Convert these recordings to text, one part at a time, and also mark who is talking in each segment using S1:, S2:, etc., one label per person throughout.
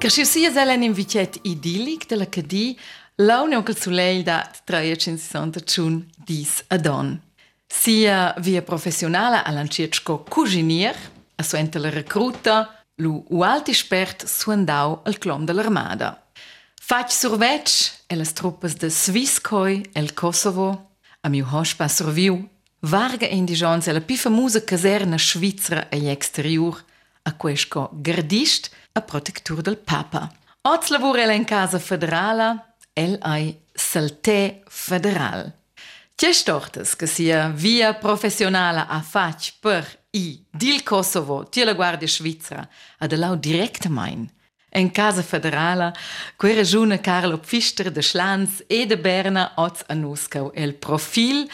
S1: Ker šir si je zelenim vitjet idillik, tela kadi, laune onkel sulej dat traječin si sonta čun dis adon. Sia via professionala a lanciečko kužinir, a so entela recruta, lu u alti spert suendau al clom de l'armada. Fac surveč e las truppas de Sviskoj el Kosovo, a miu hospa surviu, varga indigens e la pi famusa caserna svizra e exterior, a quesco gardist a protectur del Papa. Oz lavorela in casa federala, el ai salté federal. Tjestortes che sia via professionale a fac per i dil Kosovo, tie la guardia svizzera, ad lau direct mein. In casa federala, quei regione Carlo Pfister de Schlanz e de Berna oz anuscau el profil,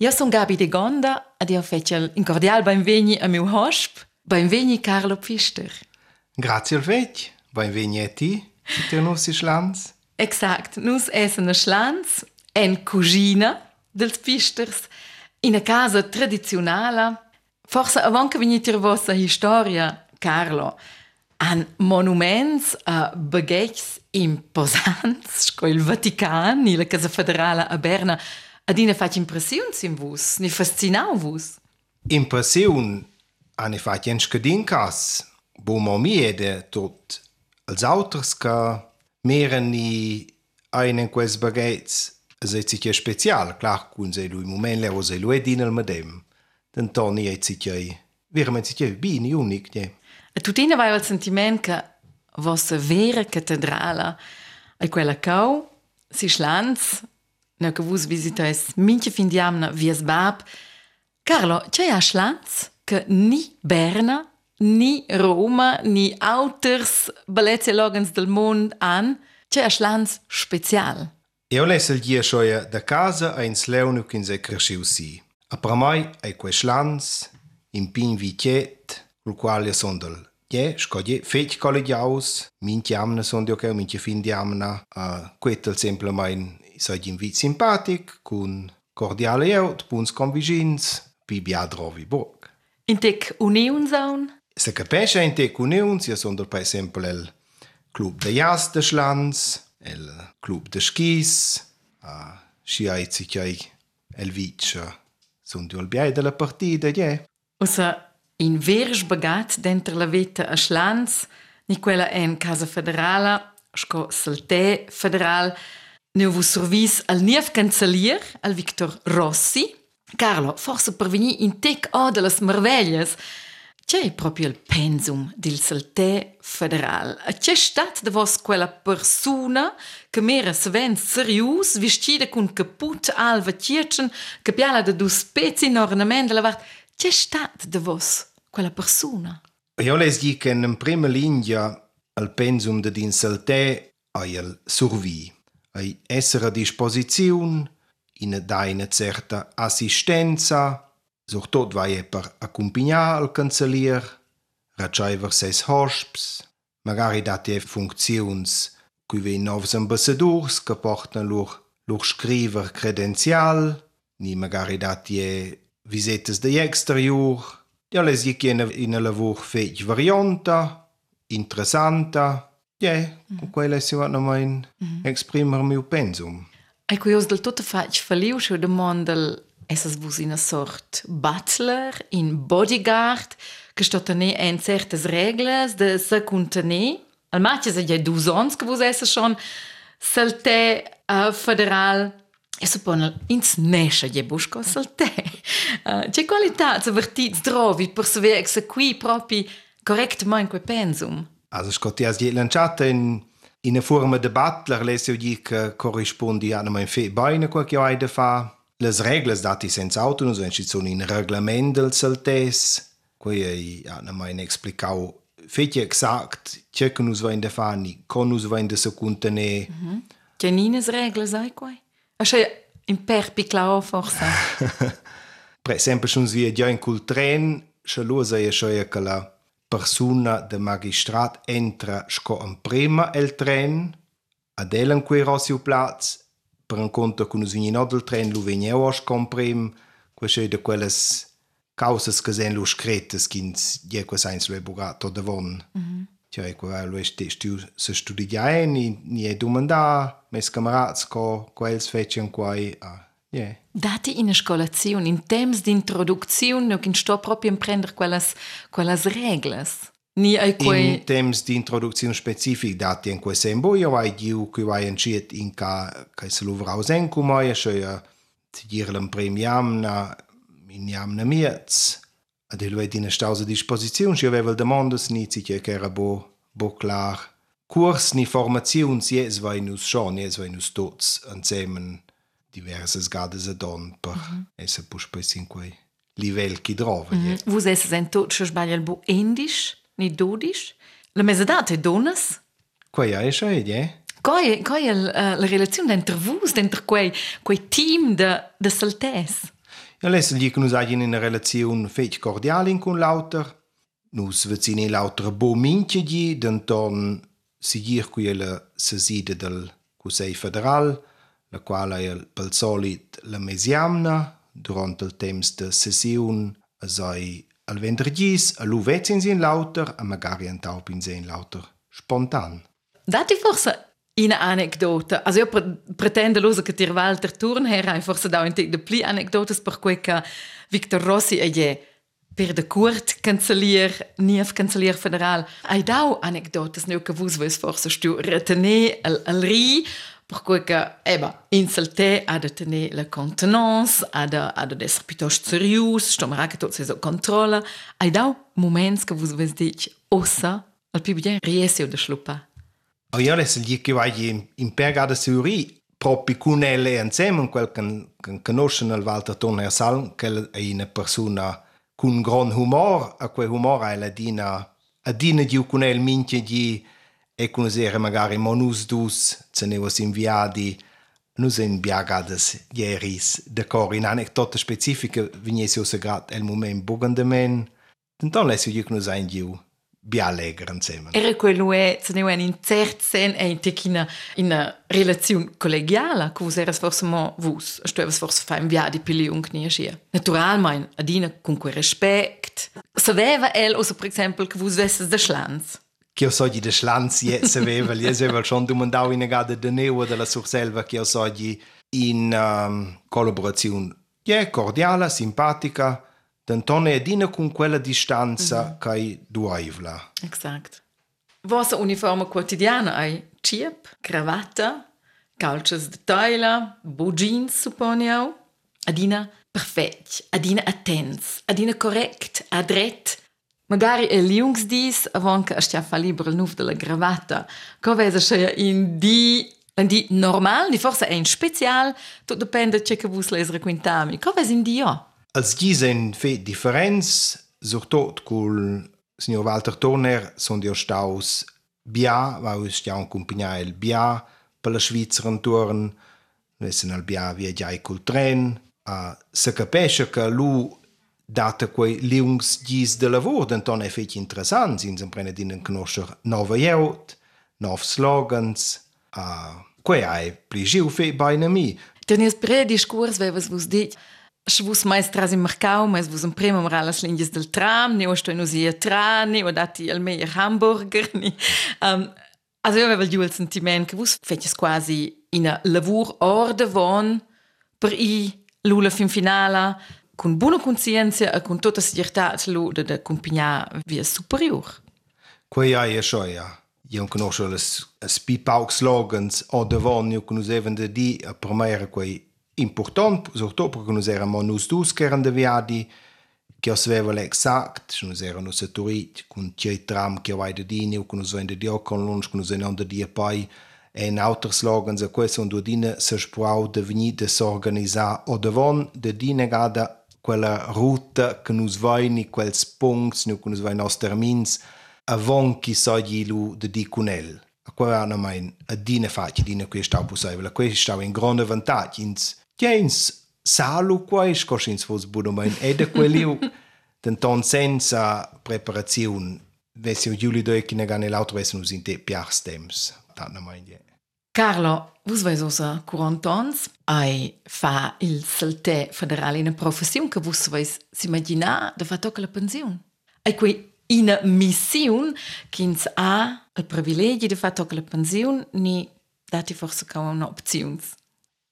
S1: Io sono Gabi de Gonda ad io fecel in cordial benveni a mio hosp, benveni Carlo Pfister.
S2: Grazie al vec, benveni a ti, te nussi Schlanz.
S1: Exakt, nus essen a Schlanz, en cugina dels Pfisters, in a casa tradizionala. Forse avant che venite a vostra storia, Carlo, an monuments a baghecs imposants, sco il Vatican, la Casa Federale a Berna, ad ina fac impressions in vus, ni fascinau vus.
S2: Impression ane fac en scadinkas, bo mo miede tot als auters ca meren ni einen quels baghecs se ci special, clar cun se lui moment le o se lui din al medem. Den toni e ci che virament ci che bini unic, ne.
S1: E tutina vai al sentiment che vostra vera cattedrala è quella cau, si schlanz, ne che vus visitais minche fin diamna vies bab. Carlo, c'è a schlanz che ni Berna, ni Roma, ni auters bellezze logens del mond an, c'è a schlanz special.
S2: Io lesse il dia schoia da casa a ins leunu kin se cresciu si. A pramai ai quei schlanz, in pin viciet, col quale son del Je, scoglie fech collegiaus, minti amna son dio che minti fin di amna, a quetel semplemain sai in vit simpatic, cun cordiale eut, puns convigins, pi biadrovi burg.
S1: In tec uniunsaun?
S2: se capisce in te cununzia sono per esempio il club di jazz di Schlanz, il club di skis, a Schiaizzi che el vice sono due olbiai della partita, yeah.
S1: Ossa in verge bagat dentro la vita a Schlanz, ni quella è in casa federale, sco salte federale, ne ho servis al nief cancellier, al Victor Rossi. Carlo, forse per venire in tec o delle merveglias, c'è proprio il pensum del salté federal. C'è stat de vos quella persona che mera sven serius, vestida con caput alva tietchen, che piala de dus spezi in ornament la vart, c'è stat de vos quella persona?
S2: Io les di che in prima linea al pensum de din salté ai el survi, ai essere a disposizione, in da una certa assistenza, Sotot war je per accompagnat al Kanzelier, Ratscheiver seis Horps, magari dat je funktiuns kuve novs ambassadors kaportna lor lor skriver credenzial, ni magari dat je visetes de exterior, ja les je kenne in lavor fech varianta, interessanta, je, con quella si wat no mein exprimer mio pensum.
S1: Ecco, io del tutto faccio falliu su de mondel essas vus in a sort butler, in bodyguard, che sto tene en certes regles de se contene. Al matches ja dus ons che vus essa schon salte uh, federal E suppone ins nesce je busco salté. Uh, c'è qualità se vertits trovi per saver che qui proprio correctamente quel pensum.
S2: Also scotti as je lanciata in in una forma de battler lesio di che corrispondi a una fe beine qualche aide fa. Las reglas dati senza auto ah, non sono ci sono in regolamento del saltes, qui hanno mai explicau fetje exakt che che nus vain da fani, con nus vain da se contene.
S1: Mm -hmm. Che nines regle sai quai? Asche in perpiclao forse.
S2: per esempio, schon sie ja in cul tren, che lo sai ja che la persona de magistrat entra sco en prima el tren, ad elen qui rosio platz per encontro con us vinin odel tren lu vegn eu os comprem, quas ei de quelles causas che sen lu scretes quins die quas eins lu ebugat o devon. Mm -hmm. Cioè, qua lu este stiu se studia e ni, ni e domanda mes camarats co quels fecen quai a... Ah, yeah.
S1: Date in scolazione, in temps di introduzione, che sto proprio imprendere quelles, quelles reglas. Ni ai quei
S2: In temps di introduzione specific dati in quel sembo, io vai diu che vai enciet in ca ca se lo vrausen cum ai, so ja ti dir l'em premiamna in jamna miets. Ad il vedi in stause disposizione, io avevo demandas ni si che era bo bo klar. Kurs ni formazions jes vai nus schon, jes vai nus tots insieme diverses gades a don per mm -hmm. esse pus poi in quei livel chi drova. Mm -hmm.
S1: Vus esse sen tot scho sbaglia bu endisch, ni dodisch. La mesedate donas?
S2: Quei ja ist ja, ja.
S1: Coi coi uh, la relazione entre vus, entre quei quei team de de saltes.
S2: Ja, lesse gli che nus agin in relazione fech cordiale con l'auter. Nus vecini l'auter bo minche di denton seguir qui la seside del Consiglio federal, la quale è pel solit la mesiamna durant il temps de session asai al vendredis a lu vecins in lauter a magari an taupins in lauter spontan.
S1: Dati forse in anekdota. Also io pre pretendo lo che tir Walter Turnher hai forse da un tic de pli anekdotas per quei che Victor Rossi e je per de Kurt Kanzelier, nief Kanzelier federal. Ai dau anekdotas ne che vus ves forse stu retener al, al ri Pourquoi que, eh ben, insulté a de tenir la contenance, a de, a de d'être plutôt sérieux, je tomberai que tout c'est au contrôle. Ai dau moments que vous avez dit, oh al più bien riesce de schlupa.
S2: Oh, io adesso gli che vai in pegada seuri proprio con elle insieme, quel che, che conoscono il Walter Toner Salm, che è una persona con gran humor, a quel humor è la dina, a dina di con el minchia di... e conoscere magari monus dus, ce ne was inviati, nus in biagades ieris, de cor in anecdote specifiche, vignesi osa grat el moment bugandemen, denton gli che nus ein giu, bia allegre insieme.
S1: Era quello è, se ne in cert sen e in tic in relazione collegiale, che vos eras forse mo vus, stuevas forse fa in via di piliung ni schia. Naturalmein, adina con quel rispect. Saveva el, osa per esempio, che vos vesses de schlanz.
S2: Che io so di de schlanz jetzt aveva, gli aveva schon domandau in gada de neu della surselva che io so di in um, collaborazione. Yeah, cordiale, simpatica, d'antone adina con quella distanza mm -hmm. che duaivla.
S1: Exakt. Vossa uniforme quotidiana ai ciep, cravatta, calces de taila, bo jeans supponio. Adina perfect, adina attens, adina correct, adret. Magari è liungsdis, avon che stia fa libero il nuf della gravata. Covesa c'è in di in di normal, di forse è in special, tutto dipende da che vus lesere quintami. Covesa in di io?
S2: Als gisen fe differenz, surtot col signor Walter Turner, son dio staus bia, va us stiamo accompagnare il bia per la Svizzera intorno, vessen al bia via giai col tren, uh, se capisce che lui data quei liungs dis de lavor denton è fetg interessant sin sem prene din knoscher nova jeut, nov slogans, a quei ai pligiu fe bainami. Den
S1: es pre discurs wevas vus dit. Schwus maestras im Marcau, mas vus un premum ralas linjes del tram, ne, neo sto in usia ne, neo dati al meier hamburger, ne. Um, also io avevo giù il sentiment che vus feces quasi in a lavur orde von per i lula fin finala, com boa consciência e con tutta serietà lo de de compagnia via superior.
S2: Quei ai e shoia. Io conosco le spipaux slogans ou devonio que nos even de di a primeira quei importante, sobretudo porque nos erano nus dus che erano de viadi che osveva l'exact, que nos erano saturit, com tjei tram que vai de dini que che nos vende di o con lunch, nos vende de di e poi en auter slogans a quei sono due dine se sprau de veni de ou o devon de dine gada quella ruta che nus veini, quel punts, nu che nus veini aus termins, avon chi sa gli lu de di con el. A qua hanno mai a dine facci, dine qui stau possibile, qui stau in grande vantaggio, ins, jens, salu qua es coscins vos budo mein, ed a quelli tenton senza preparazione, vessi un giulio doi che ne gane l'auto, vessi nus in te piars temps, tanto mai indietro.
S1: Carlo, vus veis osa eh, curantons, ai fa il saltè federale in professiun che vus veis s'imaginar de fatto che la pensiun. Ai qui in missiun ch'ins ha il privilegi de fatto che la pensiun ni dati forse come un'opziuns.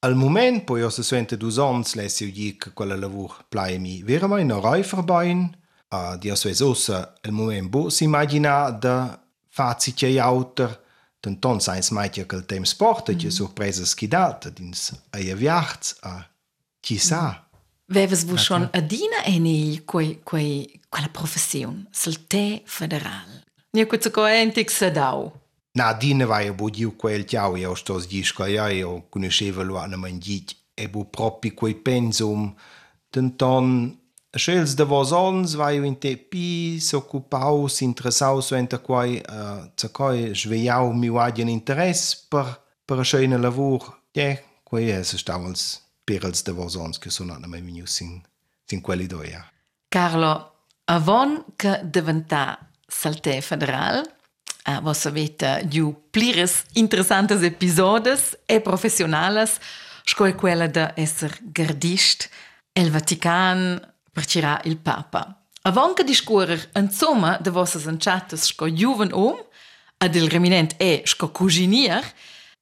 S2: Al moment poi ho 62 anni lessi io dire che quella lavoro plaimi veramente non rai verbein, a eh, di a sua esosa al moment bo s'immagina da fazi che autor den ton seins meitjekel dem Sport mm. je so preises Kidate dins eier Wjacht a
S1: Kisa. Veves vu schon adina eni quei quei quella professiun sul te federal. Nie ku co entik se dau.
S2: Na adina vai bo diu quel tiau io sto sgisco io io conoscevo lo anno mangic e bu propri quei pensum tenton Schels de vos ons vai in te pi s'occupaus interessaus enta quai uh, za quai sveiau mi vadien interess per per a schöne lavur. Ja, quai es stavals perels de vos ons che sono na mai minu sin sin quelli doia.
S1: Carlo, avon che diventa salte federal, uh, vos avete giù plires interessantes episodes e professionales, scoe quella de esser gardist, el Vatican, percerà il Papa. Avant che discurer insomma de vossas enchattas sco juven om, ad il reminent e sco cuginier,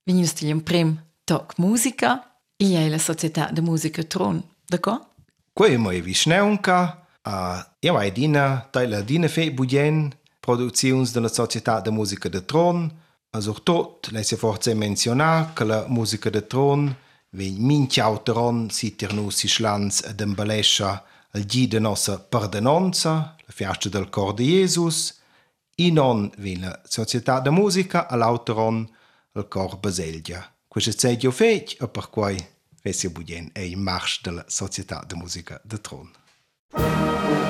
S1: vegnius ti un prim toc musica, e è la società de musica tron, d'accordo?
S2: Quei mo e visneunca, a io vai dina, dai la dina fe budien, produziuns de la società de musica de tron, a sur tot, lei se forse menziona che la musica de tron, vegn minchiauteron si ternus si schlanz ad embelescia, il di de nossa pardonanza, la fiasta del cor di Jesus, e non vi la società de musica all'autoron il cor baselgia. Questo è il fece e per cui Budien è in marcia della società de musica de Tron.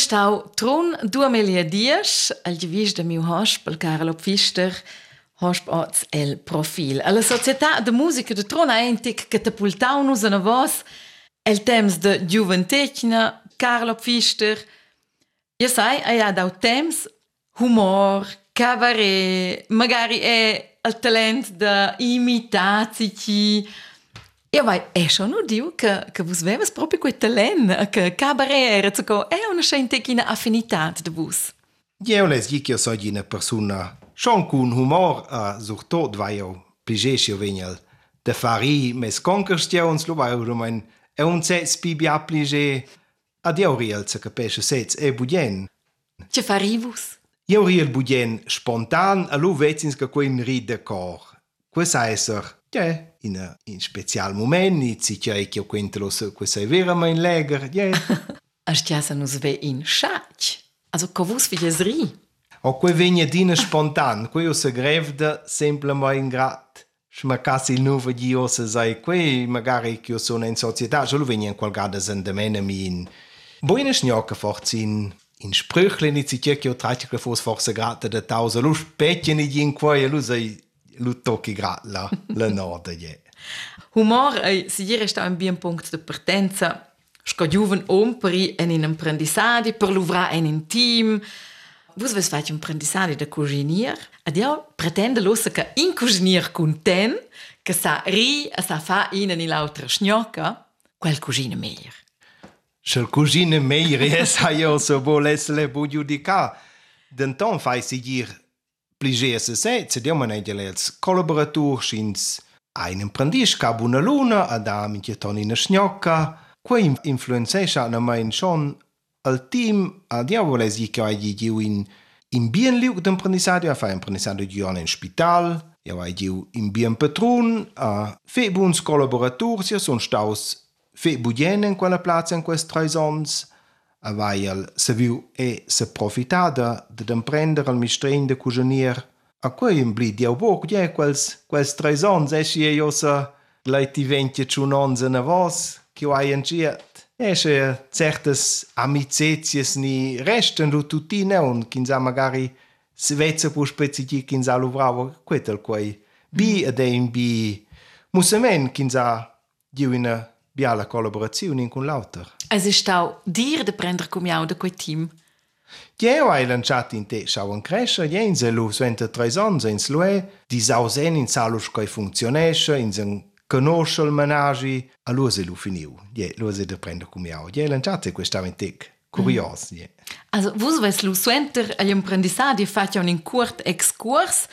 S1: está o trono do Amélia Dias, algivis da meu hóspede, Carlo Pfister, hóspede el profil. A sociedade de Música de trono é entic catapultau-nos a nós el temps de juventecna, Carlo Pfister. Eu sei, aí há dau temps, humor, cabaret, magari é o talento de imitar-se Io vai, è schon nur diu che che vos vevas proprio quel talent, che cabaret era so è una scientifica affinità de vos.
S2: Io les dic che sono una persona schon con humor a sur tot vai io pligesio venial de fari mes conquestions lo vai ro mein e un sets bibi aplige ad io riel se capisce sets e budien.
S1: Che farivus?
S2: Io riel budien spontan a lu vezins che quin ride cor. Questa esser, ja, in, in special moment, si c'è che quentelo questa è vera ma in leger, yeah. Ach ja
S1: se nus ve in schatch. Also covus vi es ri.
S2: O quei vegna dina spontan, cui o se grevda sempre mai in grat. Schmacassi il nuovo di o se sai quei, magari che io sono in società, solo vegna in qualgada sendemene mi in... Buona schnocca forza in in Sprüchlen, in Zitierke, o tratiche fos forse grata da tausa, lu specchini di in quaia, lu sei l'utoki gratla le nord je.
S1: Humor ei si ieri sta un bien punct de partenza. Sco juven omperi en in imprendissadi per l'uvra en in team. Vus ves fai un imprendissadi de cuginier? Adio pretende losse ca in cuginier cun ten, ca sa ri a sa fa in en l'altra schnocca, quel cugine meier.
S2: Schel cugine meier es ha io so voles le bu giudicar. Denton fai si dir Pligjesese, që dhe jo më nejgjelec kolaboratur shins einen prandish ka buna luna, a dami që toni në shnjokka, kue influencesha në majnë shon, al tim a djavoles i kjo a gjiu in in bien liu të mprandisadio, a fa mprandisadio gjion në shpital, jo ja va gjiu in bien patrun, a fe buns kolaboratur, si jo a son staus fe bujenen quella plaza in quest traisons, avail se viu e se profitada de d'emprender al mistrein de cugenier. A quei imbli diau boc, die quels, quels treis ons, esci e io se leiti ventie ciun ons a vos, che o hai anciet. Esce certes amicetias ni resten lu tutti neon, quinza magari se vezza pu speziti quinza lu bravo, quetel quei. Bi mm. ed ein bi musemen quinza diu una biala collaborazione in cun l'autor.
S1: Es ist stau dir de prender come au de quel team.
S2: Io hai lanciato in te schau un cresce, jense lu suente tre sons ins lue, di sausen in salus coi funzionesce, in sen conosce il menagi, a lu se lu finiu. Je, lu se de prender come au. Je lanciato questa in te. Curios, je.
S1: Also, vos ves lu suenter agli apprendissadi fatti un curt excurs,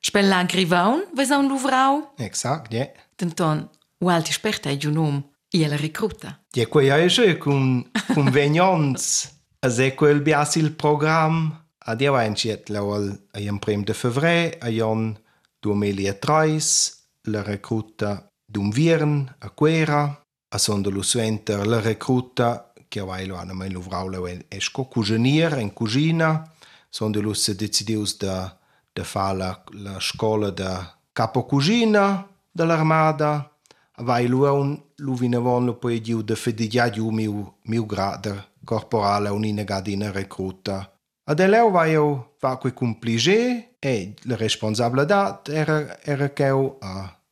S1: spella grivaun, ves un luvrau,
S2: Exact, je.
S1: denton, ualti sperta e giunom, i la recruta.
S2: Je quei hai sche con convenions. A se quel bias il program. A dia vain ciet lawal a iam prim de fevre, a ion 2003, la recruta dum viern a quera, a son de lu suenter la recruta che vai lo ana mai luvrau lo esco cugenier en cugina, son de lu se decidius da da fa la, la scola da capo cugina dell'armada, vajlujev luvinevolno pojedil, da fedidja jumil mil grada corporale unine gadine recruta. Adeleu vajel vacu cumplije e la responsabilidad era, era cheu a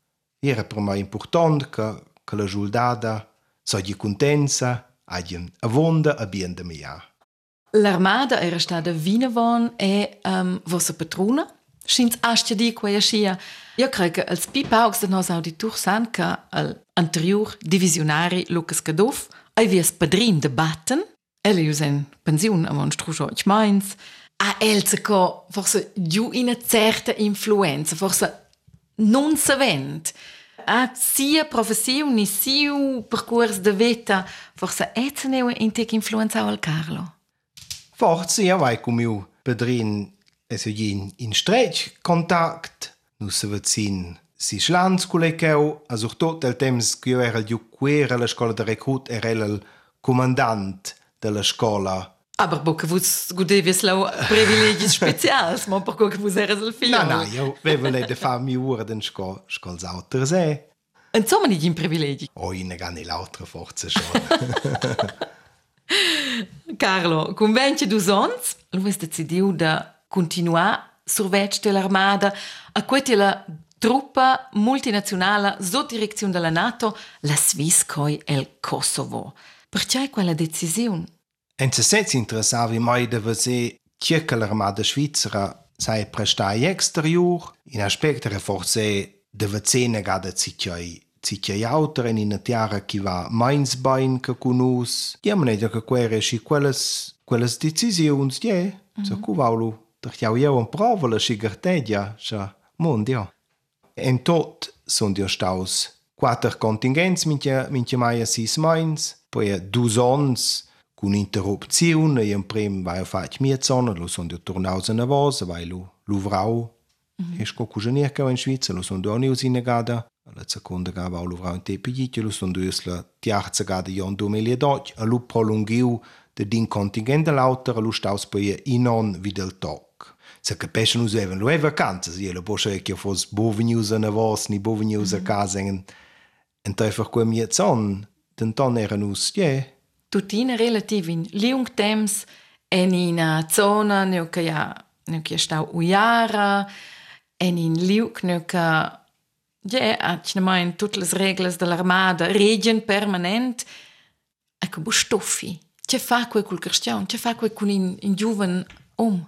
S2: era per mai important che, che la soldada soggi contenza, agien avonda abien de mea.
S1: L'armada era stata vinevon e um, vossa patrona? Schins astia di quella scia. Io credo che als pipaugs de nos auditur san che al anterior divisionari Lucas Cadoff ai vies padrin de batten, ele ius en pensiun a mon struscio ich meins, a elze co forse giù in a certa influenza, forse non savent. A sia professione, sia percorso de vita, forse etze neu in tec influenza al Carlo.
S2: Forse ja vai cum padrin es in in stretch kontakt, nu se vezin si schlanz culeceu, a sur tot el temps che io era giù quera la scola de recrut era el comandant della scola
S1: Aber bo che vos gudevis lau privilegis specials, ma per che vos eres il figlio.
S2: No, no, io avevo le de farmi ora den sco, scols auter se.
S1: Insomma, nicht in privilegi.
S2: O in gani l'altra forza schon.
S1: Carlo, convence du sons, lu es decidiu da continuà survetg de l'armada, a quei te la truppa multinazionala sotto direzione della NATO, la Sviscoi el Kosovo. Perché quella decisione?
S2: In se senso interessava mai da vedere che l'armada svizzera sai prestai exterior, in aspetto forse deve negare cicciai Cicciai autor in una tiara che va mains bain che conosce. Diamo ne che quere si quelles, quelles decisioni, yeah, mm -hmm. se cuvaulo. Vaulu, der jau jau un prova la schigertedia, scha mondia. En tot sunt dio staus quattro contingents mincha mincha mai a sis mains, poi a dus ons, con interrupzione, e un prim vai a fac miezon, lo son dio tornaus a navos, vai lu, lu vrau, mm -hmm. esco cujanieca in Schweiz, lo son dio nius inegada, la seconda gava lu vrau in tepigit, lo son dio la tiarza gada jon 2012, a lu prolungiu de din contingent dell'autor, lu staus poi inon videl toc. se capisce non usava lo è vacanza e lo posso che fosse boven news na vos ni bovniu news a casa en en te fa zon, jetzt den ton era nus je.
S1: Tutina relativin liung temps en in eh, zona ne che ja ne che sta uiara en in liuk eh, ne che je at ne mein tutte regles de l'armada, regen permanent. Ecco bustoffi ce fa quel col cristiano? Ce fa quel con in, in giovane om?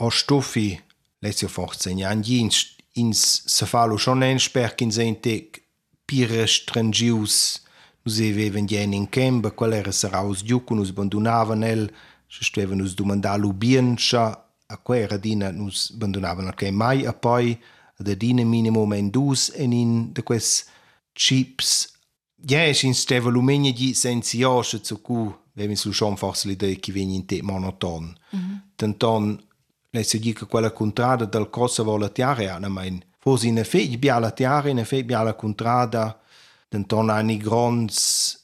S2: O stoffi lezio forza in ins ins se falo schon en sperk in sente pire strangius Nus avevan gen in camp, qual era saraus giucu, nus abandonavan el, se stevan nus domandalu bienscha, a quella era dina nus abandonavan al camp mai, a poi da dina minimum en dus en in de quest chips. Ja, es in steva lumenia di senziosche zu cu, vevin su schon forse l'idea che viene in te monoton. Mm -hmm. Tanton, Lei dice quella contrada del Kosovo la tiara, ma in forse in effetti abbia la tiara, in effetti abbia la contrada, intorno a grandi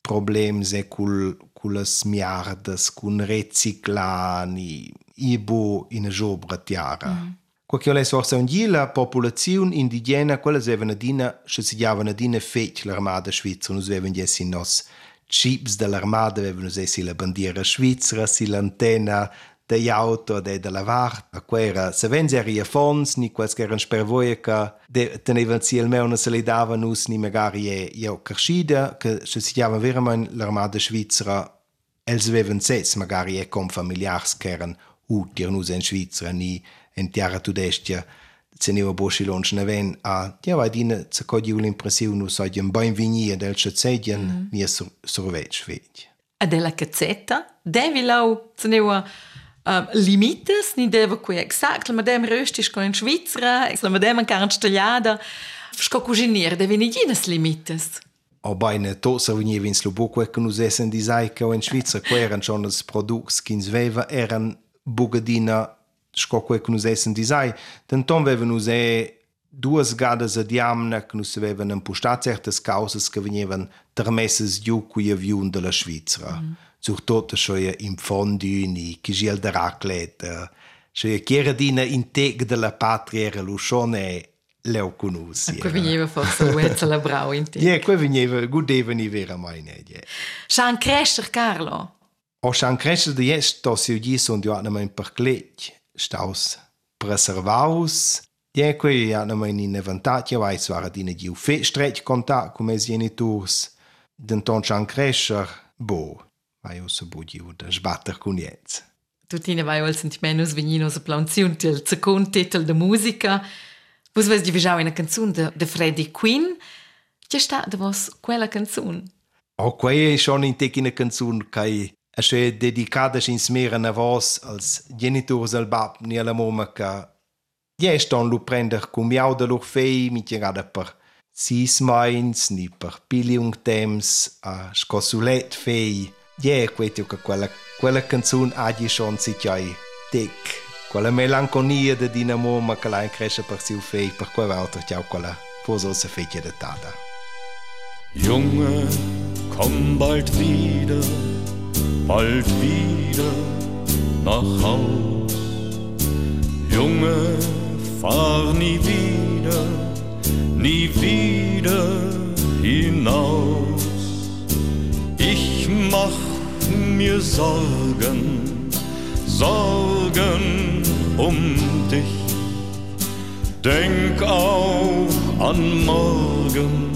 S2: problemi con, con le smiardes, con riciclani, ibo in giobra tiara. Mm. Quello che forse un giorno la popolazione indigena, quella si aveva dina, che si chiama una dina fece l'armata svizzera, non si aveva in nos chips dell'armata, avevano la bandiera svizzera, si l'antenna, de auto de de lavar a quera se venzeria fons ni quels che erano per voi che de tenevan si il meu se li dava nus ni magari e io crescida che se si chiama veramente l'armada svizzera els vevan sets magari e com familiars che erano utir nus in Svizzera ni in terra tudestia teneva boschilon schneven a ja vai dine se codi l'impressione nus oggi un ben vignie del cezedian mm -hmm. ni sur survet svegli
S1: a della cazzetta devi lau teneva Uh, limites, ni ideja, ko je exakt, ma dem röstiško in Švicra, ma dem karan šteljada, ško kužinir, da vi ni jenes limites.
S2: Obajne to se v njej vin slubo, ko je knuzesen dizajka in Švica, ko je rančonas produkt, ki zveva eran bogadina, ško ko je knuzesen dizaj, ten tom vevenu ze duas gadas adiamna que nos sabevam apostar certas causas que vinhavam termessas de o que haviam da Suíça. Mm. zur Totenscheue in Fondue, ni Kisiel der Raclette. Äh, cioè, uh, chieradina integ della patria era l'uscione leo conosci.
S1: E qui eh. veniva forse Wetzel la brau integ.
S2: Yeah, qui veniva, godeva ni vera mai ne. Oh,
S1: yeah. San Crescer, Carlo.
S2: O San Crescer di esto, se oggi sono di anima in perclec, staus preservaus, Ja, qui ja na mein in vantat ja weiß war dine di fe strech contact cum es jene tours. Den ton bo. Vai o se budi o da sbatter con jez.
S1: Tutina vai o sentimentos veninos a planziun til second titel de musica. Vos ves divigiau una canzun de, de Freddie Quinn. C'è sta de vos quella canzun?
S2: O quei è schon in tec una canzun kai a se dedicada in smera na vos als genitors al bab ni alla moma ca Ja, ston lu prender cum miau de lor fei mi tirada per sis mains ni per piliung temps a scosulet fei. Yeah, questo che quella, quella canzone oggi schon si chiai tic. Quella melanconia di dinamo che la cresce per si fei per quella volta ciao quella forse se fece de tada.
S3: Junge, komm bald wieder, bald wieder nach Haus. Junge, fahr nie wieder, nie wieder hinaus. Ich mach mir Sorgen, Sorgen um dich. Denk auch an morgen,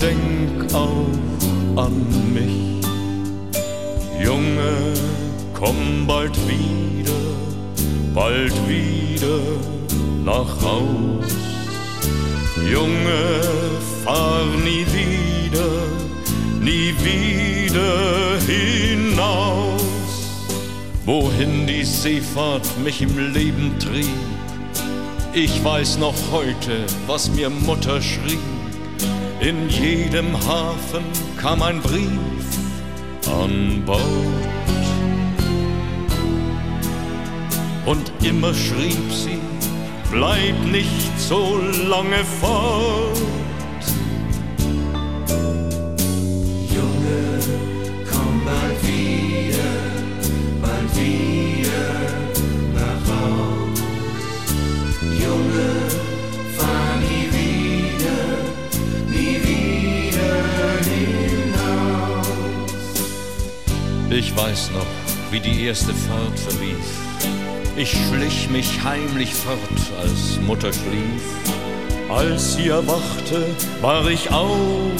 S3: denk auch an mich. Junge, komm bald wieder, bald wieder nach Haus. Junge, fahr nie wieder, nie wieder hinaus. Wohin die Seefahrt mich im Leben trieb, ich weiß noch heute, was mir Mutter schrieb. In jedem Hafen kam ein Brief an Bord. Und immer schrieb sie, bleib nicht so lange fort. Ich weiß noch, wie die erste Fahrt verlief. Ich schlich mich heimlich fort, als Mutter schlief. Als sie erwachte, war ich auf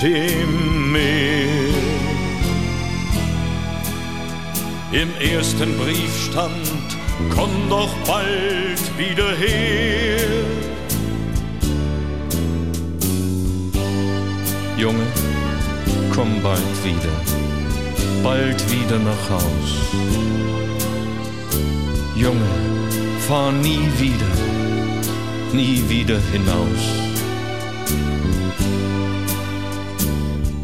S3: dem Meer. Im ersten Brief stand, komm doch bald wieder her. Junge, komm bald wieder, bald wieder nach Haus. Junge, fahr nie wieder, nie wieder hinaus.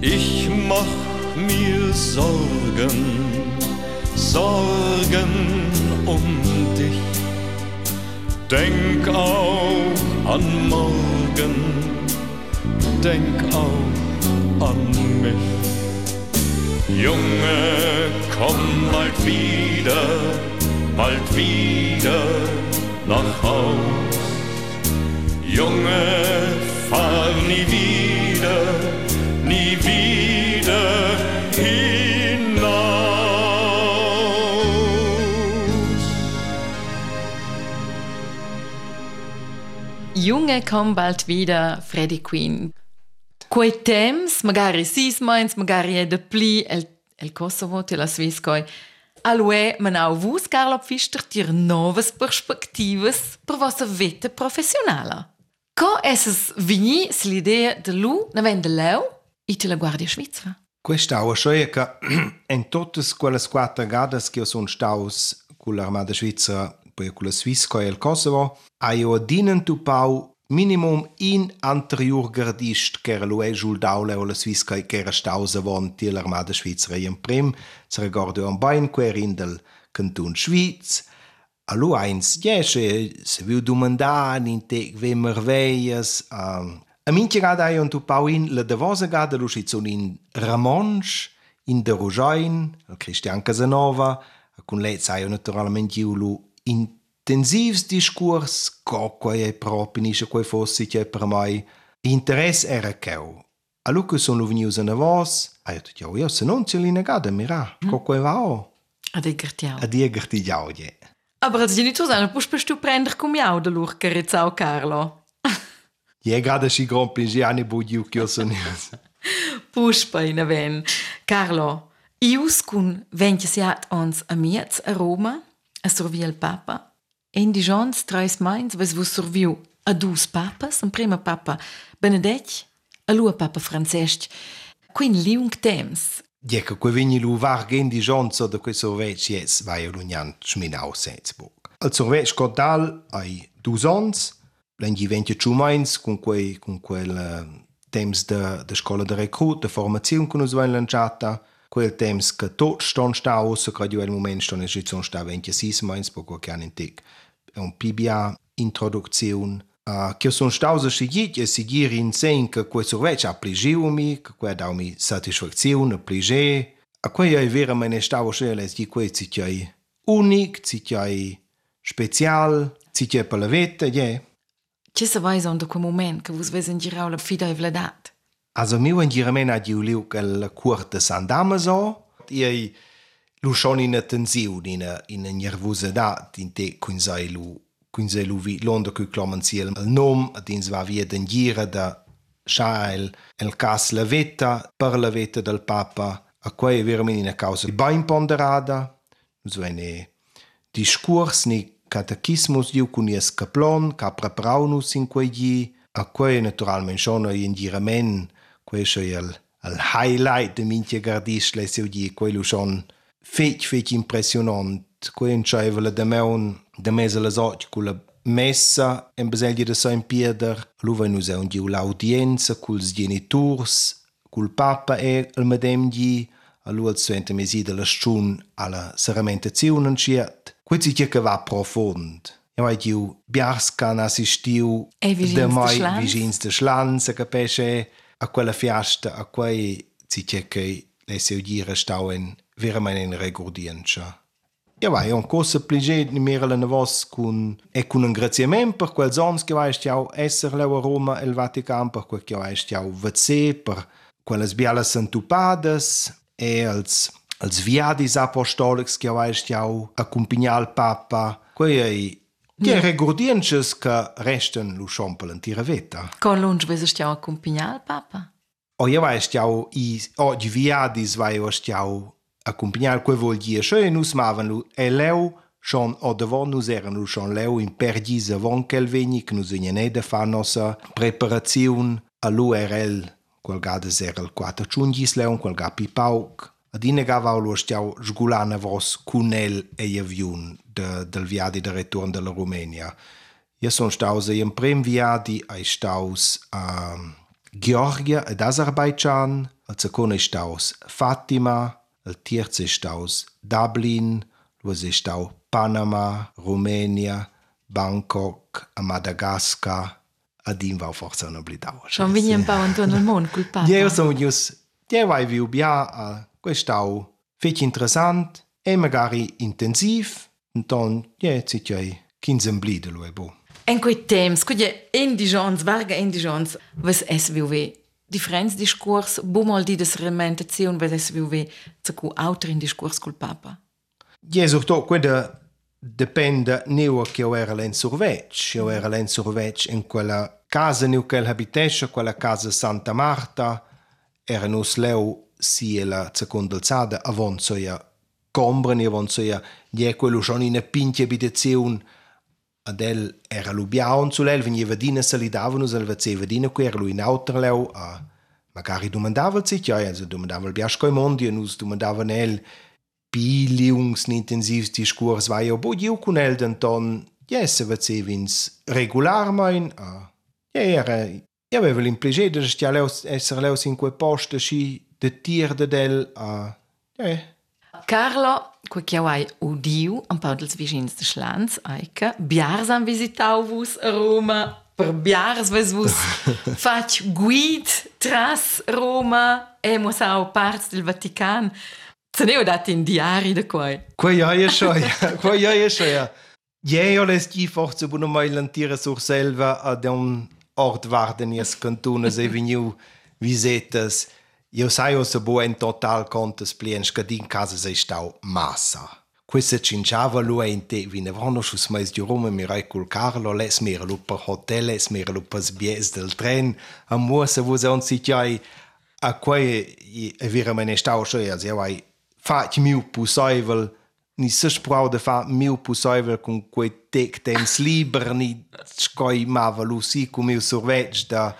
S3: Ich mach mir Sorgen, Sorgen um dich. Denk auch an morgen, denk auch an mich. Junge, komm bald wieder, bald wieder nach Haus. Junge, fahr nie wieder, nie wieder hinaus.
S1: Junge komm bald wieder, Freddy Queen. Quei temps, magari sis meins, magari è de pli el, el Kosovo, te la Sviscoi. Alue, man au vus, Carlo Pfister, tir novas perspectivas per vossa vita professionala. Co esses vini l'idea de lu, na ven de leu, e te la Guardia Svizzera.
S2: Questa è cioè che in tutte quelle quattro gare che sono state con l'armata svizzera, poi con la Svizzera e il Kosovo, ho dinantu pau minimum in anterior gardist che era lui sul daule o la Svizzera che era stausa vonti l'armata svizzera in prim, si ricorda un bain querin del canton Schweiz, Allo eins, jesce, se viu domandar in te ve merveillas, um, a minche gada ai un tu pauin la davosa gada lu schizun in Ramonsch, in de Rojain, al Christian Casanova, con lei sai naturalmente giulu intensivs intensivsdiscurs co quei propinisce quei fossi che per mai interesse era cheu. A lu che sono venius in avos, a io tutto io se non ce li negade mira, mhm. co quei vao. A
S1: di gertiau.
S2: A di gertiau je.
S1: Aber als genitor sana pus pus tu prender cum iau de lur carezau Carlo.
S2: Je grada si grompi giani budiu che io sono.
S1: Puspa in aven. Carlo, ius cun ventiasiat ons amiets a Roma, a survi il Papa, indigens trais mains vos vos surviu a dus papas, un prima papa Benedec, a lua papa Francesc. Quin liung temps.
S2: Dieca que vini lu varg indigenza de quei sorvec yes vai l'unian schminau Salzburg. Al sorvec cordal ai dus ons, l'angi venti ciu mains con quei con quel uh, temps de, de scola de recrut, de formaziun che noi abbiamo lanciato, quel temps che tutti stanno stati, se credo il momento stanno in scienza, stanno 26 mesi, poco che hanno in tic în Biblia introducțiun că sunt stauze și gite seguir în sen că cu survece apligiumi, că cu dau mi satisfacțiune, plije, a cu ei vera mai ne stau și ele zic cu ei unic, ți special, ți te pălăvete, e.
S1: Ce să vai zonde cu moment că vă vezi în girau la fidoi
S2: vledat? Azo miu în giramena diuliu că la curte s-andamă zo, ei lu schon in tensione, in in nervosità, in te sai lu sai lu vi londo che cloman sia il nom, dins va via den gira da Schael, el cas la vetta per la vetta del Papa, a quei veramente una causa ben ponderata, nus vene discurs ni catechismus io con ies caplon ca preparanus in quei gi a quei naturalmente schon in giramen quei scho il il highlight de minche gardis le seu gi quei lu schon fech fech impressionant. Quei in cioè da me un da mesa la soci con la messa e bisogna da San Pieder. Luva nous è un giu l'audienza col genitors, col papa e il medem gi allora il suente mesi la stun alla serramentazione ciert. Quei si che va profond. E mai giu biarscan assistiu
S1: da
S2: mai vicins de Schlanz, capisce a quella fiasta, a quei si che che le seu dire stauen veramente in regordienza. Ja, vai, un cosa pligé ni mera la navos con e con un graziament per quel zons che vai stiau esser leu a Roma e il Vatican per quel che vai stiau vazé per quelles bialas santupades e als als viadis apostolics che vai stiau accompagnar il Papa. Quei ei Die regordiences che resten lu schompel in tira veta.
S1: Con lunch vese stiamo accompagnare papa.
S2: O io vai stiau i oggi viadis vai o stiau accompagnar quei vol dia schön nus maven lu e leu schon o devon nus eran lu schon leu in perdis avon quel vegni che nus in ne de fa nossa preparazione a lu RL quel gades era il 4 chungis leu quel gapi pauk ad ine gava lu stiau sgulana vos cunel e avion de del viadi de return della Romania. Io sono staus in prim viadi ai staus a Georgia ed Aserbaidschan, al secondo staus Fatima, al terzo staus Dublin, stau Panama, Romania, Bangkok, a Madagascar, ad in va forza non blidau.
S1: Schon vini un po' intorno al mondo col papa.
S2: Ja, sono gius, ja vai viu bia a questau fec interessant e magari intensiv, Enton, ja, zit jij 15 blide lo e bo.
S1: En quei temps, quei indigents, varga indigents, was es viu differents discurs, bu mal di des rementazion, was es viu zu cu autor in discurs col papa.
S2: Ja, surtot quella depende neu che io era len survec. Io era len survec in quella casa neu che habitesce, quella casa Santa Marta, era nus leu si la seconda alzada avon soia combren avon soia je quello schon in a pinche abitazione del era lo bianco lel veniva dina salidavano al vaceva dina qui era lo in autreleu a magari domandava si ja also domandava il biasco mondi e nus domandava nel biliungs intensivs discurs vai obo io con el denton jesse vacevins regular mein a ja era ja aveva l'implice de stialeus esser leus in quel posto si de tierde del a ja
S1: Carlo quei chiauai udiu an paudels vicins de Schlanz aica biars an visitauvus a Roma per biars vesvus fac guid tras Roma emus au parts del Vatican. Zeneo dat in diari de quei
S2: Quei aie schoia Quei aie schoia Jeo les gi forz bu mai lantire sur selva ad un ort warden ies cantunes e viniu visetas. Eu saio se boa em total contas pliens que din casas estão massa. Questa cinciava lo è in te vinevano sus mais di Roma Miracul col Carlo le smerlo per hotel le smerlo per sbies del tren a mo se vos on sitiai a quei e vira mene stau so ja se vai fat miu pusaivel ni se sprau de fat miu pusaivel con quei tec temps liber ni scoi mavalusi cum il sorveg da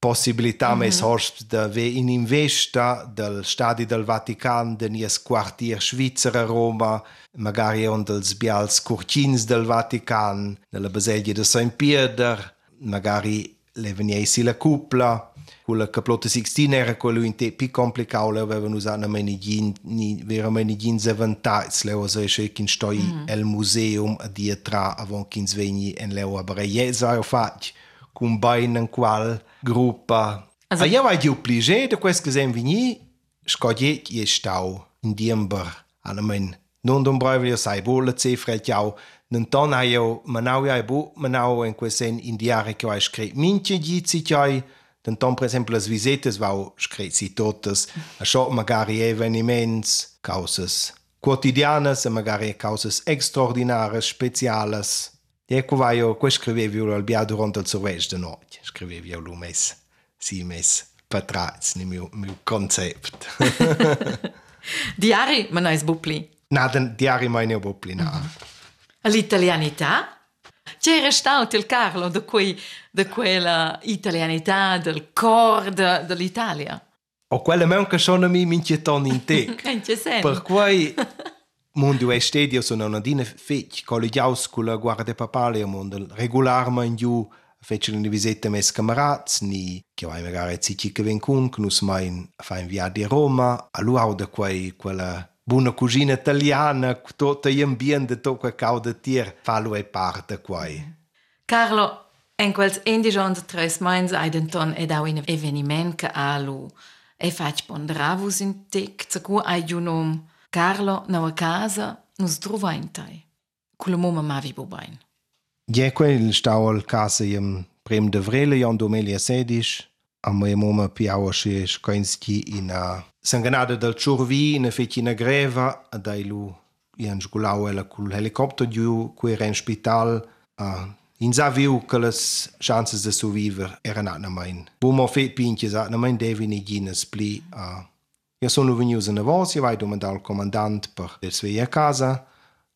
S2: possibilità mm -hmm. mes hosp da ve in investa del stadi del Vatican de nies quartier Svizzer a Roma magari on dels bials curcins del Vatican nella baselgia de Saint Pieter magari le veniesi la cupla quella caplota Sixtina era quello in te più complicato le avevano usato meni gin ni vera meni gin avantage le osa che kin stoi mm. el museum a dietro avon kin svegni en leo jesa ho fatto combina in qual gruppa.
S1: Also,
S2: io vado più pligé di questo che siamo venuti, scogliete e stau in diember, almeno. Non don bravo io sai bolle cifre chiau, non ton hai io manau ai bu, manau in quel sen in diare che hai scritto minche di cicai, non ton per esempio le visites vau scritto si totes, a magari eveniments, causes quotidianas e magari causes extraordinare, speciales. E ecco va io, oh, qua scrivevo l'albiato rond al sorveglio cioè, di notte, scrivevo io l'ho messo, sì messo, nel mio, mio concept.
S1: diari, ma non è sbupli?
S2: No, diari ma non è sbupli, no. Mhm.
S1: L'italianità? C'era stato il Carlo di, quei, di quella italianità, del core de, dell'Italia?
S2: O quelle quella che sono mi minchieton in te. per cui... mondo è Stadio sono una dina fec, con le giauscula guarda papale a mondo, regolarma in giù, fece una visita a mes camarats, ni, che vai magari a zici che vencun, che nus mai fa in via di Roma, a luauda quei, quella buona cugina italiana, tutto l'ambiente, tutto quel cauda tier, fa lui parte quei.
S1: Carlo, in quel 11 anni, 3 mesi, hai detto che è un evento che ha lui, e fac pondravus in tec, zu cui hai un nome Carlo, nella casa, non trova in te. Con la mamma ma vivo bene.
S2: Je quel stau al casa im prem de vrele ion 2016, a moje mama piaua și Școinski in a sanganada del Ciurvi, in a fecina greva, a dai lu ian sgulau ela cu helicopter diu cui era in spital, a in sa viu che le chances de survivere erano atna main. Bumo fe pinches atna main devi ne gines spli a Ja sono veniu za navos, ja vai o al comandant para der sua casa.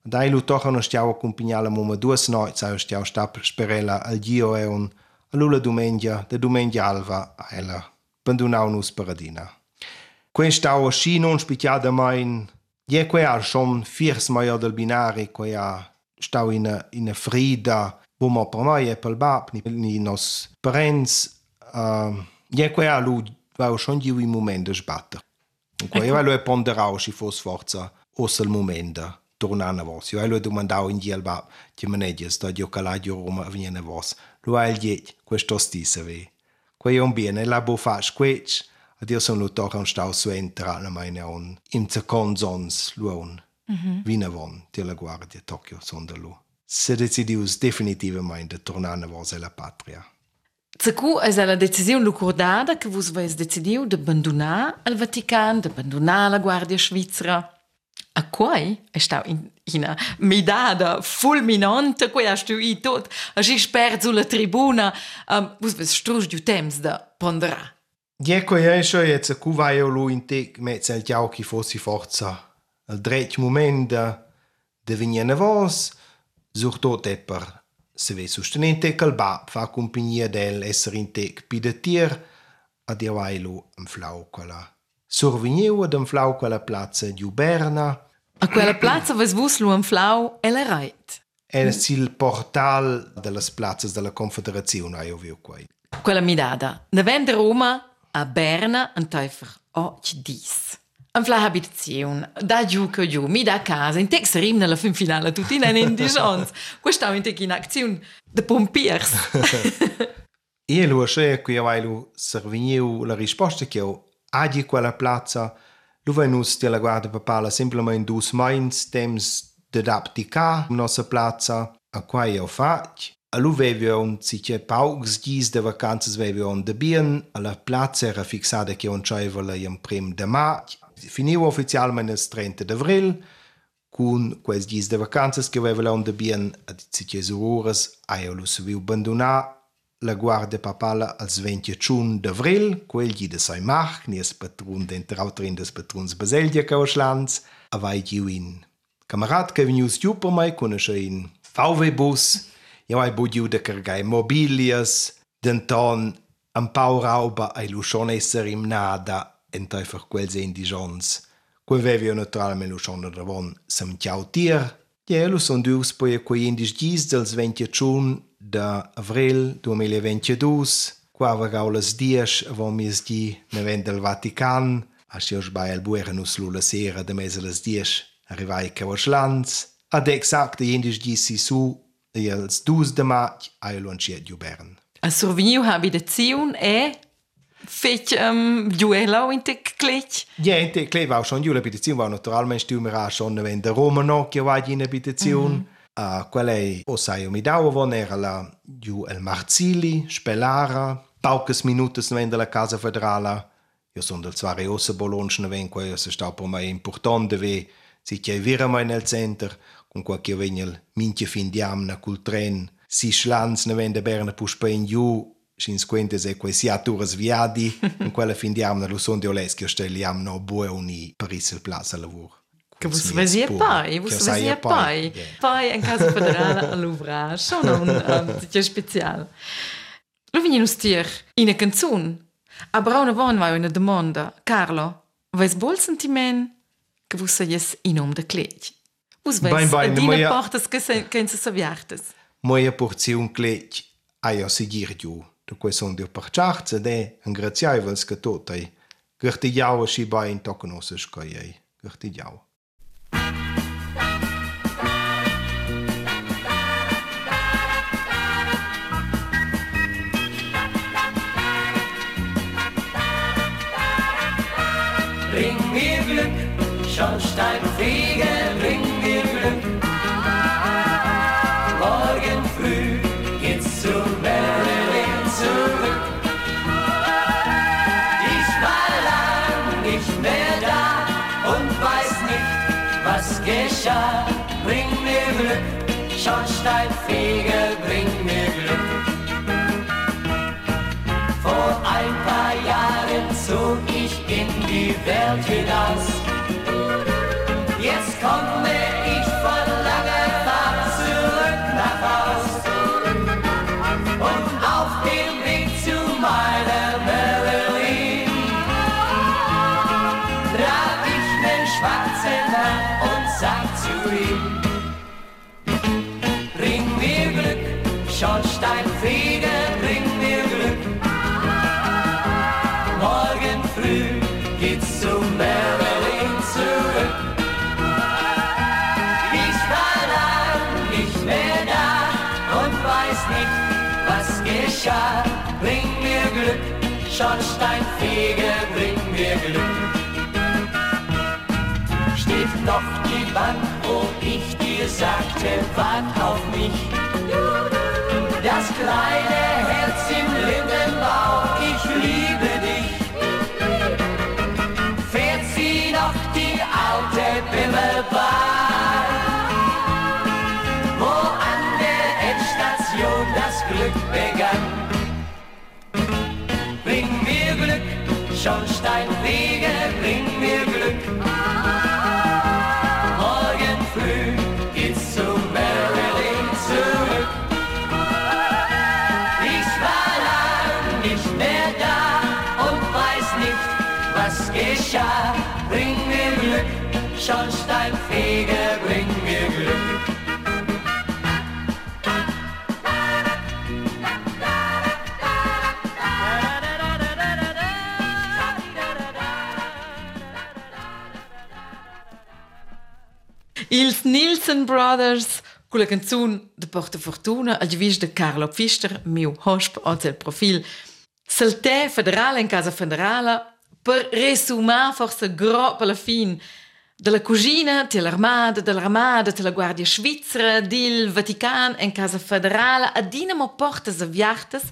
S2: Daí lu tocha non stiau accompagnala moma duas noites, eu stiau sta o sperela al gio e un a lula domengia, de domengia alva a ella, pendunau nus paradina. Quen stau a sci non spicciada main, je que ar som o maior do binário que a stau in a, frida, bomo per mai é pel bab, ni, ni nos e uh, je o a vai o schon de in momento sbatter. Dunque, ecco. io ponderavo se fosse forza, o al momento, tornare a voi. Io lo domandavo in giro, ma che maneggia, sto giocando a Roma, viene a voi. Lo ha il questo stesso, Quello Qui è un bene, la può fare, questo, a Dio sono lo tocca un stau su entra, la mia on, in secondo zons, lo on. Mm-hmm. Vina von, te la guardia, Tokyo, sono da lui. Se decidius definitivamente tornare a voi la patria.
S1: Țăcu este la deciziu lucurdada că vos veți decidiu de abandona al Vatican, de abandona la Guardia Svizzera. A quai è stata una midada fulminante, quei ha studiato tutto, ha sperso la tribuna, um, vos veți strugi du temps de
S2: pondera. Dico io che se cu vai o lui in te mezzo al chiao chi fossi forza al dretto momento de venire a vos, soprattutto e per se sostenente che il ba fa compagnia dell'essere in tec pidetir a dirvailo un flau quella. Sorvignevo d'un flau quella piazza di Uberna.
S1: A quella piazza vesvuslo un flau e la reit.
S2: È il portal delle plazze della Confederazione, io vi qua.
S1: Quella mi dada. Da vendere Roma a Berna un teifer o dis. An fla habitaziun, da giù che giù, mi da casa, in tex rim nella fin finale, tutti in indigence. Questa è in azione de pompiers.
S2: E lu asce qui availu servigneu la risposta che io agi quella plazza, lu venus de la guardia papala semplicemente dus mains temps de d'aptica nostra plazza, a qua io fac. A lu vevi un zice paugs gis de vacanzas vevi un de bien, a la plazza era fixada che un cioivola in prim de mac. Finiu ufficialmente il 30 d'avril, con quels gis de vacanzas che aveva un de bien a zice ores, a io lu saviu abandonar la guardia papala als 21 d'avril, quel gli de sai mach, ni es patron d'enter autrin des patrons Baselgia Kauschlands, a vai giu in. Kamerad che venius giu per mai conosce in VW bus, io ai bu giu de cargai mobilias, denton am pau rauba ai lu schon esser im nada, einfach quels indigens, que vevio naturalmente os on ravon sam tiautir, Ielu sunt dus poie cu indis gis dels 21 de avril 2022, cu avagaulas dias vom isgi neven del Vatican, așa își bai el buerenus lula sera de mezeles dies, arrivai ca oșlanț, ad exact indis gis su, els dus de maci ai lunciet iubern.
S1: A surveniu habi de ziun e Fetch ähm, Juela in der Klitsch?
S2: Ja, in der Klitsch war schon Juela bei der Zion, war naturalmente immer auch schon, wenn der Romanocchio war mhm. ah, in der Beziehung. Mm -hmm. Uh, quella è Osaio Midauovon, era la Ju El Marzili, Spelara, Paucas Minutes non la Casa Federala. Io sono del Zware Osse Bologna, non vengo, io sono stato per me importante, ve, si c'è vira mai nel center, con qualche vengo ich minchia fin di amna col tren, si schlanz, non vende berne puspa in Ju, 50 e quei siaturas viadi, in quella fin di amna lo son de oles che stel iam no boe uni per il plaza lavoro.
S1: Che vos vesi pai, vos vesi pai. Pai in casa federale a Louvre, sono un um, speciale. Lo vini nu stier in a canzun. A brauna von vai una domanda. Carlo, vais bol sentiment che vos saies in om de clec? Vos
S2: ves
S1: bem, bem,
S2: a
S1: dina
S2: moia...
S1: portas che se, che se saviartes?
S2: Moia porziun clec, aio seguir giù. Такой сон дел парчах, цеде анграцяй вълска тотай. Гърти дява шиба ин тока носеш кайей. Гърти дява.
S4: Bring me Glück, Schornstein, Frieden. Nicht mehr da und weiß nicht, was geschah. Bring mir Glück, Schornsteinfeger, bring mir Glück. Vor ein paar Jahren zog ich in die Welt hinaus. Jetzt komme Schornsteinfeger, bring mir Glück. Steht noch die Bank, wo ich dir sagte, wart auf mich. Das kleine Herz im Lindenbauch, Glück, Schornsteinfeger, bring mir Glück. Morgen früh geht's zu Marilyn zurück. Ich war lang nicht mehr da und weiß nicht, was geschah. Bring mir Glück, Schornsteinfeger, bring
S1: Nielsen Brothers Kolleg zun de Porte Fortuna al wiech de Carlo Fichter meu Hosp als el Profil. Saltè federal en casa federala per resumar forse groppa la fin. De la cugina, te l'armada, de l'armada, te la guardia svizzera, dil Vatican en casa federala a dinamo portas aviartas,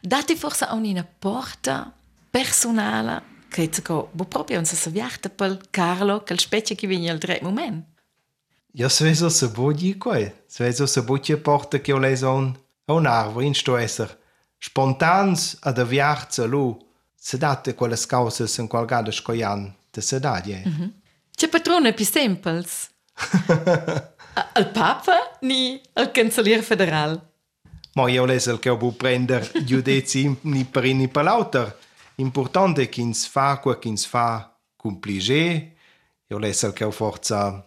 S1: dati forse a unina porta personala, che è bo proprio un saviarta pel Carlo, quel specie che viene al dret moment.
S2: Ja, svezo se bodi quai. Svezo se bodi porta che ho leso un, a un arvo in stoesser. Spontans ad aviarza lu. Se date quelle causas in qual gada scoian de se dadie. Mm -hmm.
S1: C'è patrone più sempels. A- al Papa ni al Cancellier Federal.
S2: Ma io leso che ho bu prender giudizi ni per ni per l'auter. Importante è che ins fa qua che ins fa complige. Io leso che ho forza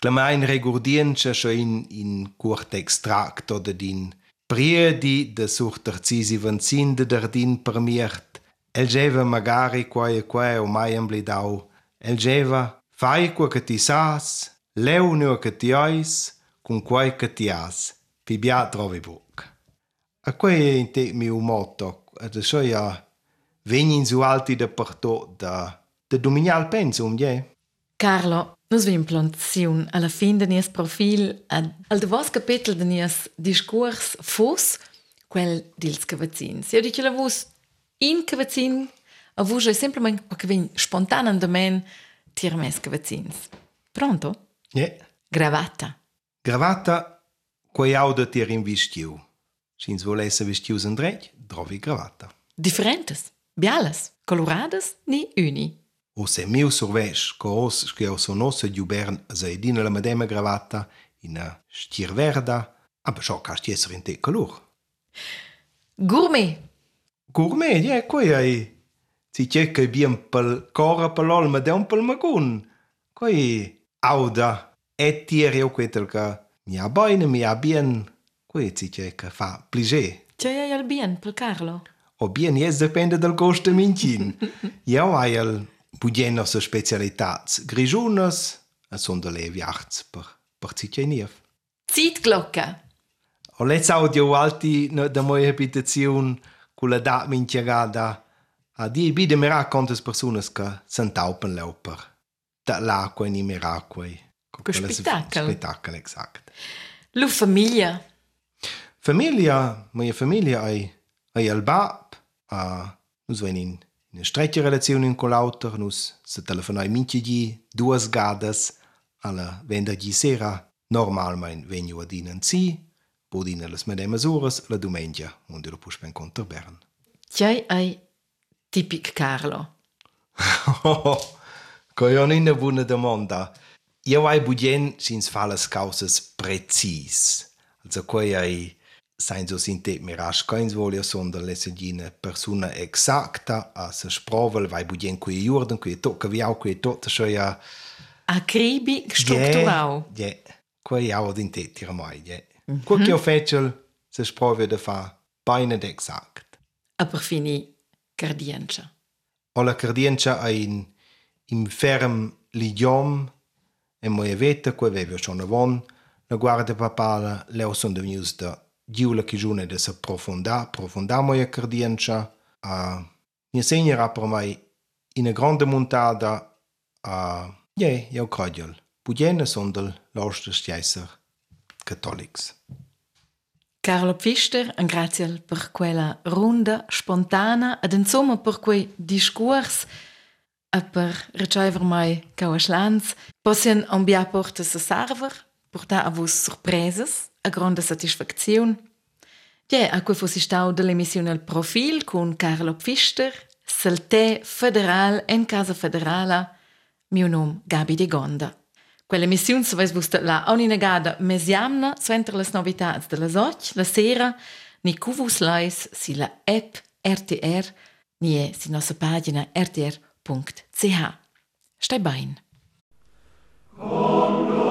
S2: Clamain regurdientscha scho in in curta extract oder din priedi de surter cisi zinde der din permiert. Elgeva magari quae quae o mai amblidau. Elgeva fai qua che ti sas, leu neo che ti ois, cum quae che ti as. Pibia trovi buc. A quae in te miu motto, ad scho ja vegnin su alti da parto da de dominial pensum, je?
S1: Carlo, nus vim planziun alla fin de nies profil ad, al de vos capitel de nies discurs fos quel dils cavazzins. Io dice la vos in cavazzin a vos è semplicemente che vin spontaneamente tir mes cavazzins. Pronto?
S2: Je.
S1: Gravata.
S2: Gravata, quei auda tier in vistiu. Sins volesse vistius andrech, trovi gravata.
S1: Differentes. Bialas. Coloradas ni uni.
S2: O se miu survesch, co os che o sonosse giubern sei dina la medema gravata, ina stier verda, aber scho cast esser in te calor.
S1: Gourmet.
S2: Gourmet, ja, coi ai. Si c'è che bien pel cora pel olma de un pel magun. Coi auda, e tieri o quetel ca mi ha boine, mi ha bien. Coi si c'è che fa pliger.
S1: C'è hai al bien pel Carlo.
S2: O bien, yes depende del gusto mincin. Io hai al budget nostre specialitats. Grigiunas, a son de le viarts per, per nief.
S1: Zeitglocke.
S2: O let's audio alti no, da moja habitazione con la dat minchiagada a di bide miracontes personas che sentaupen lauper. Da l'acqua in i miracoli.
S1: Che spettacolo.
S2: Spettacolo, exact.
S1: Lu famiglia.
S2: Familia, moja familia ai ai al bab, a nus ven in in streccia relazione con l'autor, nus se telefonai minchi di duas gadas alla venerdì sera normalmein venio ad in si, bodina las medemas ores la domenica, unde lo puspen contra Bern.
S1: C'è hai tipic Carlo.
S2: Coi on una buona domanda. Io hai budien sins fa las causas precis. Also coi ai sein so sinte mirage kein volio sondern lesegine persona exacta a se sprovel vai budien qui jorden qui to che viau qui to te shoya
S1: a cribi
S2: structurau je yeah, yeah. qua iau dinte tira mai je mm -hmm. qua che official se sprove de fa bine de exact
S1: a per fini cardiencia
S2: o la cardiencia a in inferm l'idiom e moje veta qua vevio schon avon la guarda papala leo son de news da Dio chijune de se profunda, profunda moja credienza, a mi insegnerà per mai in grande montata a je, eu credul, Pugene sunt del lostre stieser cattolics.
S1: Carlo Pfister, un grazie per quella runda spontana ed insomma per quei discurs e per ricever mai cauas lands. Possien ambiar porta se server, portar a vos surpreses a grande satisfazione Ja, a cui fossi stau dell'emissione al profil con Carlo Pfister, Salte Federal en Casa Federala, mio nome Gabi de Gonda. Quell'emissione se vais la ogni negada mesiamna suentra las novitats de la soc, la sera, ni cuvus lais si la app RTR, ni e si nostra pagina rtr.ch. Stai bein.
S4: Was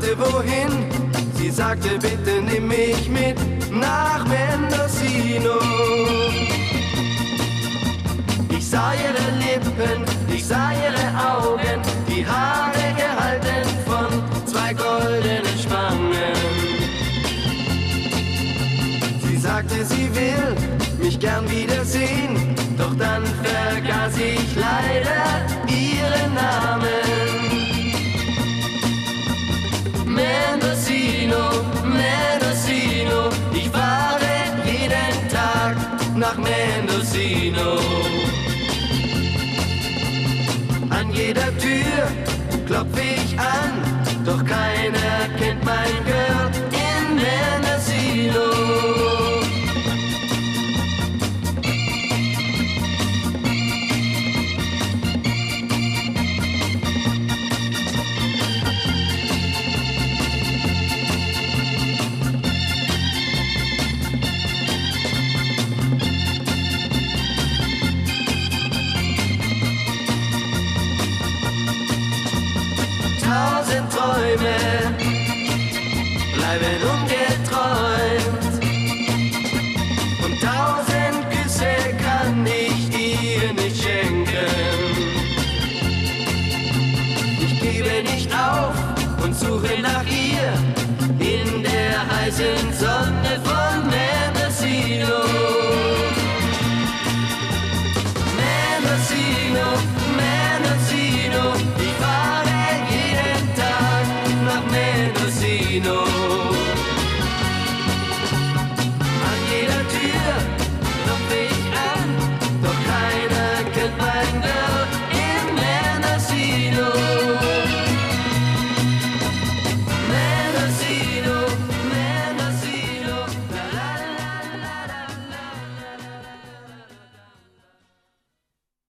S4: fragte wohin. Sie sagte, bitte nimm mich mit nach Mendocino. Ich sah ihre Lippen, ich sah ihre Augen, die Haare gehalten von zwei goldenen Spangen. Sie sagte, sie will mich gern wiedersehen, jeder Tür klopfe ich an, doch keiner kennt mein Girl